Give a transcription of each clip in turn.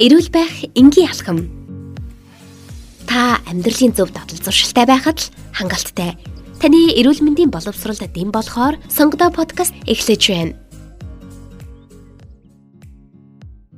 Эрүүл байх энгийн алхам. Та амьдралын зөв дадал зуршилтай байхад л хангалттай. Таны эрүүл мэндийн боловсролд дэм болохоор сонгодоо подкаст эхлэж байна.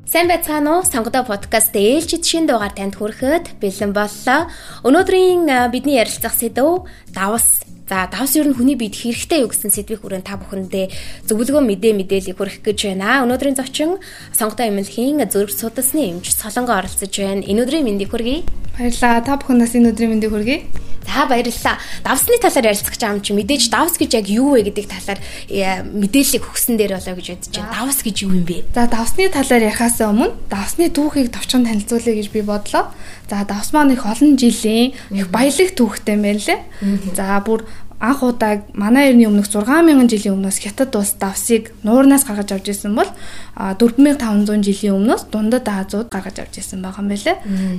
Сайн байцгаана уу? Сонгодоо подкаст ээлжид шин дугаар танд хүрэхэд бэлэн боллоо. Өнөөдрийн бидний ярилцах сэдв давс За давс ер нь хүний биед хэрэгтэй юу гэсэн сэдвийг хүрэн та бүхэндээ зөвлөгөө мэдээ мэдээлэл хүргэх гэж байна. Өнөөдрийн зочин сонготой эмнэлгийн зүрх судасны эмч Солонгоо оролцож байна. Энэ өдрийн мэндийг хүргэе. Баярлалаа. Та бүхэндээ энэ өдрийн мэндийг хүргэе. За баярлалаа. Давсны талаар ярилцах гэж байгаа юм чи мэдээж давс гэж яг юу вэ гэдэг талаар э, мэдээллийг өгсөн дээр болоо гэж бодож байна. Давс гэж юу юм бэ? За давсны талаар ярихаас өмнө давсны түүхийг товчхон танилцуулъя гэж би бодлоо. За давс маань их олон жилийн их баялаг түүхтэй юм байна лээ. За бүр анх удаа манай эртний өмнөх 6000 жилийн өмнөөс хятад улс давсыг нуурнаас гаргаж авч ирсэн бол 4500 жилийн өмнөөс дундад Азууд гаргаж авч ирсэн байгаа юм байлээ.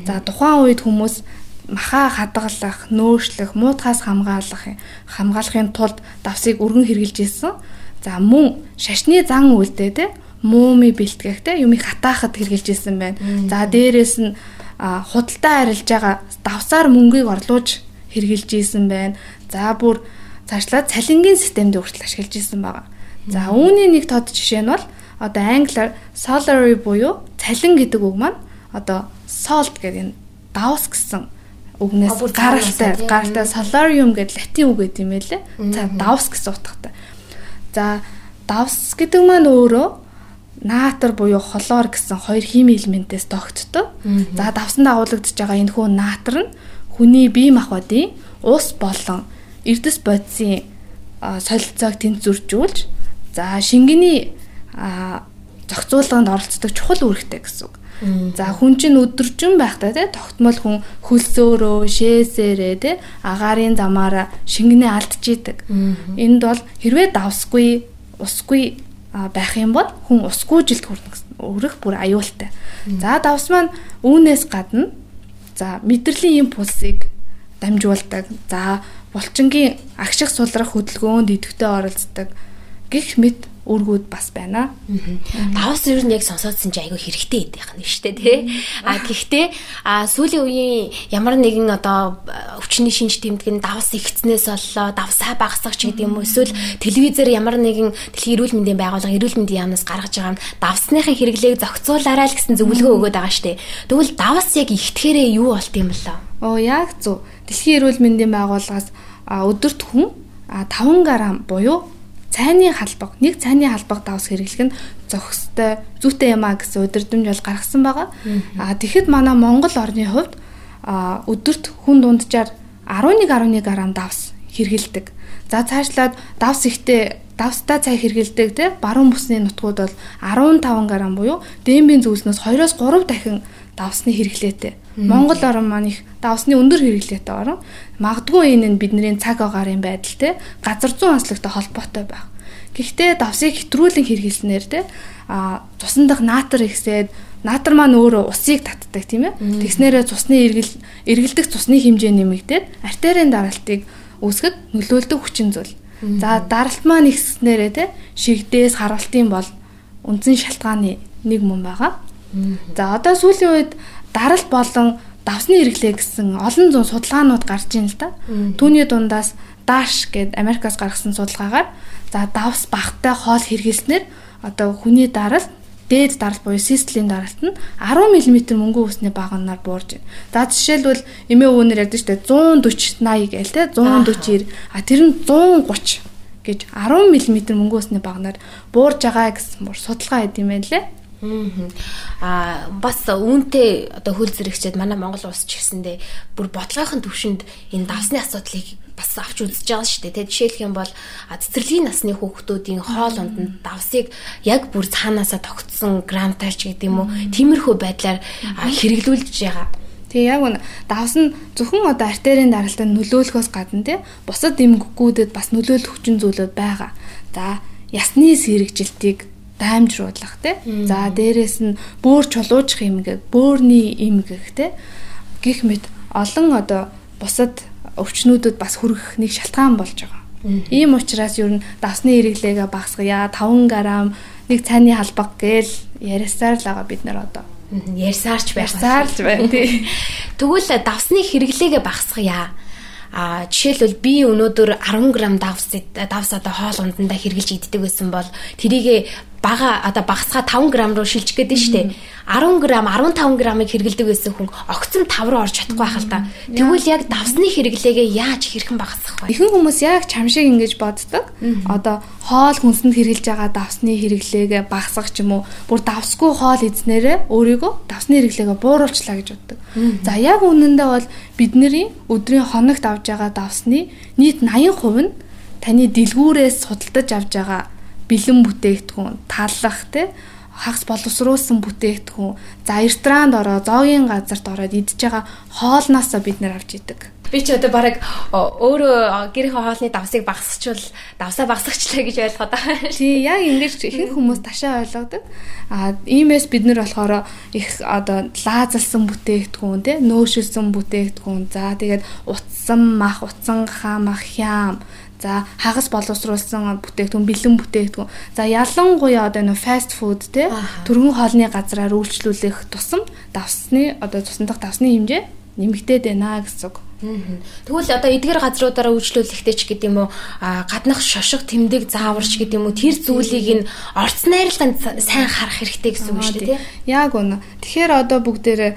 За тухайн үед хүмүүс маха хадгалах, нөөшлөх, муутахаас хамгаалах хамгаалахын тулд давсыг өргөн хэрглэж ирсэн. За мөн шашны зан үйлдээ те мууми бэлтгэх те юмыг хатаахад хэрглэж ирсэн байна. За дээрэс нь худалдаа арилж байгаа давсаар мөнгийг орлуулж хэрглэж ирсэн байна. За бүр цаашлаад цалингийн системд хүртэл ашиглаж ирсэн байгаа. За үүний нэг тод жишээ нь бол одоо англиар salary буюу цалин гэдэг үг маань одоо salt гэдэг энэ давс гэсэн үгнээс гаралтай гаралтай solarium гэдэг латин үг гэдэг юм байлээ. За давс гэсэн утгатай. За давс гэдэг маань өөрөө наатар буюу холоор гэсэн хоёр хими элементээс тогтдог. За давсанд агуулгадж байгаа энэ хүү наатар нь хүний бие махбодын ус болон эрдэс бодисын солилцоог тэнцвэржүүлж за шингэний зохицуулганд оролцдог чухал үүрэгтэй гэсэн үг. За хүн чинь өдөржин байхдаа те тогтмол хүн хөлсөөрөө, шээсээрээ те агаарын замаараа шингэнээ алдчихийдэг. Энд бол хэрвээ давсгүй, усгүй байх юм бол хүн усгүй жилд хүрэх бүр аюултай. За давс маань үүнээс гадна за мэдрэлийн импульсыг дамжуулдаг. За булчингийн агших сулрах хөдөлгөөнд идэвхтэй оролцдог гих мэт үргүүд бас байна. Давс ер нь яг сонсоодсон чи айгүй хэрэгтэй идэх юм шүү дээ тий. А гэхдээ сүүлийн үеийн ямар нэгэн одоо өвчний шинж тэмдэг нь давс ихцнээс боллоо, давсаа багасгах ч гэдэг юм уу эсвэл телевизээр ямар нэгэн дэлхийн эрүүл мэндийн байгууллага эрүүл мэндийн яамнаас гаргаж байгаа нь давсныхын хэрэглээг зохицуулаарай л гэсэн зөвлөгөө өгöd байгаа шүү дээ. Тэгвэл давс яг ихтгэхээрээ юу болт юм бэлээ? Оо яг зөв. Дэлхийн эрүүл мэндийн байгууллагаас өдөрт хүн 5 грамм буюу цайны халбаг нэг цайны халбаг давс хэрэглэх нь зохистой зүйтэй юм а гэсэн удирдамж бол гаргасан байгаа. А тэгэхэд манай Монгол орны хувьд өдөрт хүн дунджаар 11.1 г давс хэрэгэлдэг. За цаашлаад давс ихтэй давстай цай хэрэгэлдэг те баруун бүсний нутгууд бол 15 г буюу дэмбийн зүйлснээс 2-оос 3 дахин давсны хэрэглээтэй. Монгол орн маань их давсны өндөр хэрэглээтэй орн. Магадгүй энэ нь бидний цаг агаарын байдал те газар зүүн онцлогтой холбоотой байх. Гэхдээ давсыг хэтрүүлэн хэрэглэснээр те а цусан дах наатар ихсээд наатар маань өөрөө усыг татдаг тийм ээ. Тэгснээрээ цусны эргэл эргэлдэх цусны хэмжээ нэмэгдээд артерийн даралтыг үүсгэж нөлөөлдөг хүчин зүйл. За даралт маань ихснээрээ те шигдээс харуултын бол үндсэн шалтгааны нэг мөн байгаа. За одоо сүүлийн үед даралт болон давсны хэрэглээ гэсэн олон зуун судалгаанууд гарч ийн л да. Түүний дундаас Dash гээд Америкаас гаргасан судалгаагаар за давс багтай хоол хэрэглэснээр одоо хүний даралт дээд даралт буюу систлийн даралт нь 10 мм мөнгөн усны баганаар буурж байна. За жишээлбэл эмээ өвөнөр ярьдэн штэ 140 80 гээл те 140 а тэр нь 130 гэж 10 мм мөнгөн усны баганаар буурж байгаа гэсэн бүр судалгаа хийд юм байна лээ. Аа бас үүнтэй одоо хөл зэрэгчээд манай Монгол улс ч гэсэндээ бүр бодлогын төвшөнд энэ давсны асуудлыг бас авч үзэж байгаа шүү дээ. Тэ жишээлх юм бол цэцэрлэгийн насны хүүхдүүдийн хоол унданд давсыг яг бүр цаанаасаа тогтсон грамтарч гэдэг юм уу тиймэрхүү байдлаар хэрэглүүлж байгаа. Тэгээ яг үн давс нь зөвхөн одоо артерийн даралтанд нөлөөлөхөөс гадна тий бусад эмгэгүүдэд бас нөлөөлөх хүчин зүйлүүд байгаа. За ясны сэрэгжилтийг даймжруулах тий. За дээрэс нь бөөр чулуужих эмгэг, бөөрний эмгэг тий. гих мэд олон одоо бусад өвчнүүдэд бас хүрэх нэг шалтгаан болж байгаа. Ийм учраас ер нь давсны хэрэглээгээ багасгая 5 г нэг цайны халбаг гээл яриасаар л байгаа бид нар одоо. Ярьсаарч байх. Ярьсаарч байна тий. Тэгвэл давсны хэрэглээгээ багасгая. А жишээлбэл би өнөөдөр 10 г давс давс одоо хоол ундандаа хэрглэж иддэг байсан бол тэрийг бага одоо багасгаа 5 г руу шилжих гээд нь штэ. 10 г 15 г-ыг хэргэлдэг байсан хүн огцон 5 руу орж чадахгүй байх л та. Тэгвэл яг давсны хэрэглээгээ яаж хэрхэн багасгах вэ? Ихэнх хүмүүс яг чам шиг ингэж боддог. Одоо хоол хүнсэнд хэрглэж байгаа давсны хэрэглээгээ багасгах ч юм уу, бүр давсгүй хоол эзнэрээ өөрийгөө давсны хэрэглээгээ бууруулчлаа гэж боддог. За яг үнэндээ бол бидний өдрийн хоногт авж байгаа давсны нийт 80% нь таны дэлгүүрээс судалдаж авж байгаа бэлэн бүтээгдэхүүн, таллах тий хагас боловсруулсан бүтээгдэхүүн за ресторанд ороо зоогийн газарт ороод идж байгаа хоолноосоо бид нэр авч идэг. Би ч одоо баг өөрөө гэрийнхээ хоолны давсыг багасчвал давсаа багасгачлаа гэж ойлгоод байгаа. Тий, яг ингэж ихэнх хүмүүс ташаа ойлгодог. А иймээс бид нар болохоор их одоо лаазалсан бүтээгдэхүүн тий, нөөшөлсөн бүтээгдэхүүн. За тэгээд утсан мах, утсан хамах, хям За хагас боловсруулсан бүтээгдэхүүн, бэлэн бүтээгдэхүүн. За ялангуяа одоо нөө фаст фуд те төргөн хоолны газраар үйлчлүүлэх тусам давсны одоо цусндах давсны хэмжээ нэмэгдээд байна гэсэн үг. Тэгвэл одоо эдгээр газруудаараа үйлчлүүлэхдээ ч гэдэг юм уу гаднах шошго тэмдэг зааварч гэдэг юм уу тэр зүйлийг нь орц найрлаганд сайн харах хэрэгтэй гэсэн үг шүү дээ. Яг үнэ. Тэгэхээр одоо бүгдээрээ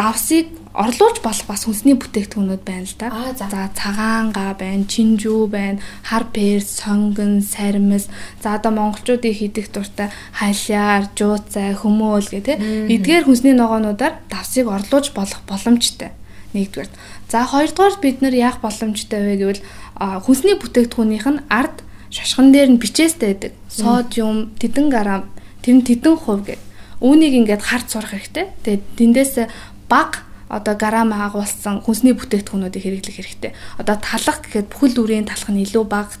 давсыг орлуулж болох бас хүнсний бүтээгдэхүүнүүд байна л да. За цагаанга байна, чинжүү байна, хар пер, сонгон, сармис. За одоо монголчуудын хийдэх дуртай халяар, жууцай, хөмөөл гэх тээ. Эдгээр хүнсний ногоонуудаар давсыг орлуулж болох боломжтой. Нэгдүгээр. За хоёрдугаар бид нар яах боломжтой вэ гэвэл хүнсний бүтээгдэхүүнийх нь ард шашхан дээр нь бичээстэй байдаг. Содиум, тэдэн грамм, тэр нь тэдэн хувь гэх. Үүнийг ингээд харц сурах хэрэгтэй. Тэгээд тэндээс баг одоо грамм агуулсан хүнсний бүтээгдэхүүнүүдийг хэрэглэх хэрэгтэй. Одоо талах гэхэд бүхэл дүрийн талах нь илүү бага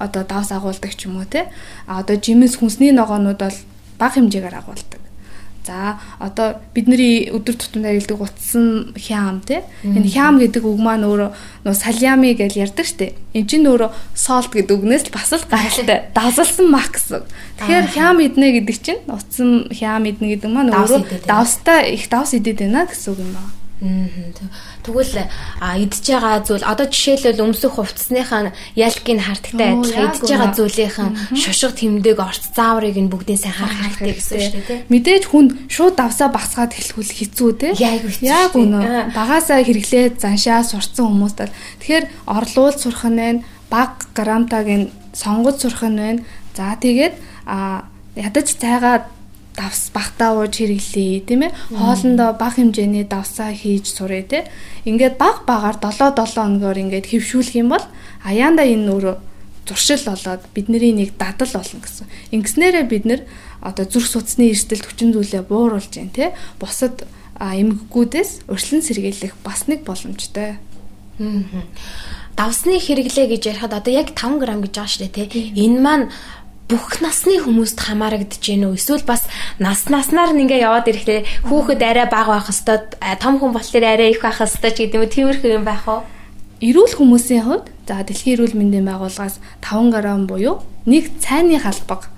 одоо давс агуулдаг ч юм уу те. А одоо жимс хүнсний ногоонууд бол бага хэмжээгээр агуулдаг. За одоо бидний өдөр тутамдаа хэлдэг утсан хям тий. Энэ хям гэдэг үг маань өөрөө нөө салями гэж ярьдаг штеп. Энд чинь өөрөө солт гэдэг үгнээс л бас л гайхалтай. Давсалсан мах гэсэн. Тэгэхээр хям иднэ гэдэг чинь утсан хям иднэ гэдэг маань өөрөө давстай их давс идэт байна гэсэн үг юм байна. Тэгвэл идж байгаа зүйл одоо жишээлбэл өмсөх хувцсныхаа ялкийг хардтай адилхан идж байгаа зүйлийнхэн шошго тэмдэг орц зааврыг нь бүгдийг сайн харах хэрэгтэй гэсэн шүү дээ. Мэдээж хүн шууд давсаа багсгаад хэлхүүл хэцүү те. Яг үнэ. Багасаа хэрэглээд заншаа сурцсан хүмүүст бол тэгэхээр орлуул сурах нь байна, баг грамтаг нь сонгож сурах нь байна. За тэгээд а ядаж цайгаа давс багтаа ууж хэрэглэе тийм ээ хоолндоо бага хэмжээний давсаа хийж сурыг тийм ингээд баг багаар 7 7 хоногоор ингээд хөвшүүлэх юм бол аяанда энэ өөрөө зуршил болоод бидний нэг дадал болно гэсэн. Ингэснээрээ бид нэр одоо зүрх судасны эрсдэл хүчин зүйлээ бууруулж जैन тий бусад эмгэгүүдээс өршлөн сэргийлэх бас нэг боломжтой. Давсны хэрэглээ гэж ярихад одоо яг 5 г гэж байгаа шүү дээ тий. Энэ маань бүх насны хүмүүст хамаарагдаж гэнэ үү? Эсвэл бас нас наснаар нь ингээ яваад ирэхдээ хүүхэд арай бага байх хэвээр том хүн болохоор арай их байх хэвээр ч гэдэг юм тиймэрхүү юм байх уу? Эрүүл хүмүүсийн хувьд за дэлхийн эрүүл мэндийн байгууллагаас 5 г буюу нэг цайны халбаг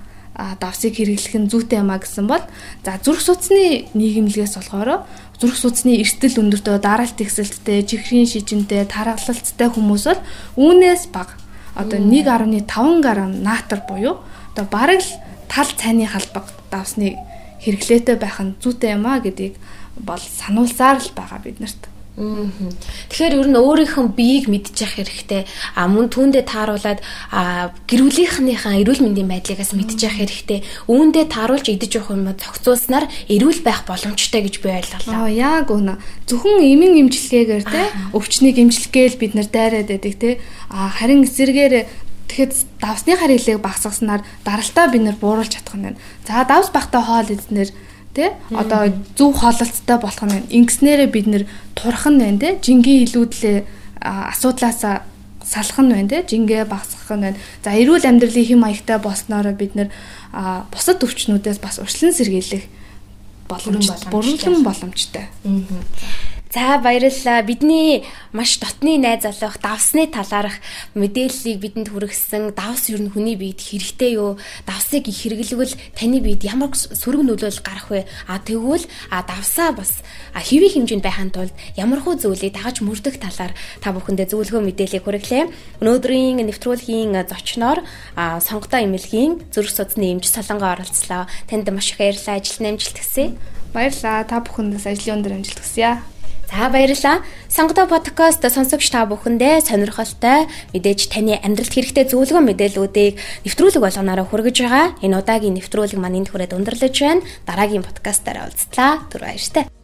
давсыг хэрэглэх нь зүйтэй юм а гэсэн бол за зүрх судасны нийгэмлэгээс болохоор зүрх судасны эрсдэл өндөртөө дараалт ихсэлттэй, чихрийн шижинтэй, тархалттай хүмүүс бол үүнээс бага одоо 1.5 г натр буюу одоо бараг л тал цайны халбаг давсныг хэрэглээтэй байх нь зүйтэй юм а гэдгийг бол сануулсаар л байгаа бид нарт. Тэгэхээр ер нь өөрийнхөө биеийг мэдчих хэрэгтэй. А мөн түүндээ тааруулаад гэр бүлийнхнийхээ эрүүл мэндийн байдлаас мэдчих хэрэгтэй. Үүндээ тааруулж идэж явах юм зохицуулснаар эрүүл байх боломжтой гэж би ойлголоо. Аа яг үнэ. Зөвхөн эмийн имчилгээгээр те өвчнийг имчилгээл бид нар дайраад байдаг те. А харин эсэргээр Тэгэхэд давсны харилыг багасгаснаар даралтаа бид нэр бууруулж чадах нь байна. За давс багтаа хоол эзнэр тий одоо зөв хоололцтой болох нь байна. Ингэснээрээ бид нэр турах нь байна тий жингийн илүүдлээ асуудлаасаа салах нь байна тий жингээ багасгах нь байна. За эрүүл амьдралын хэм маягтай болсноороо бид нэр бусад өвчнүүдээс бас урьдчилан сэргийлэх боломжтой. Бүрэлдэхүүн боломжтой. За баярлалаа. Бидний маш дотны найз залуух давсны талаарх мэдээллийг бидэнд хүргэсэн. Давс ер нь хүний биед хэрэгтэй юу? Давсыг их хэрэглэвэл таны биед ямар сөрөг нөлөөлөл гарах вэ? А тэгвэл а давсаа бас хэвийн хэмжээнд байхын тулд ямар хөө зүйлийг дагаж мөрдөх талаар та бүхэндээ зөвлөгөө мэдээллийг хүргэлээ. Өнөөдрийн нэвтрүүлгийн зочноор сонготой эмнэлгийн зүрх судасны эмч Солонгоо оролцлоо. Танд маш их баярлалаа. Ажилтны амжилт хүсье. Баярлалаа. Та бүхэндээс ажлын өндөр амжилт хүсье. За баярлалаа. Сонгодоо подкаст сонсогч та бүхэндээ сонирхолтой мэдээж таны амьдралд хэрэгтэй зөвлөгөө мэдээллүүдийг нэвтрүүлэг болгоноор хүргэж байгаа. Энэ удаагийн нэвтрүүлэг маань энд хүрээд өндөрлөж байна. Дараагийн подкастаараа уулзтлаа. Түр баяртай.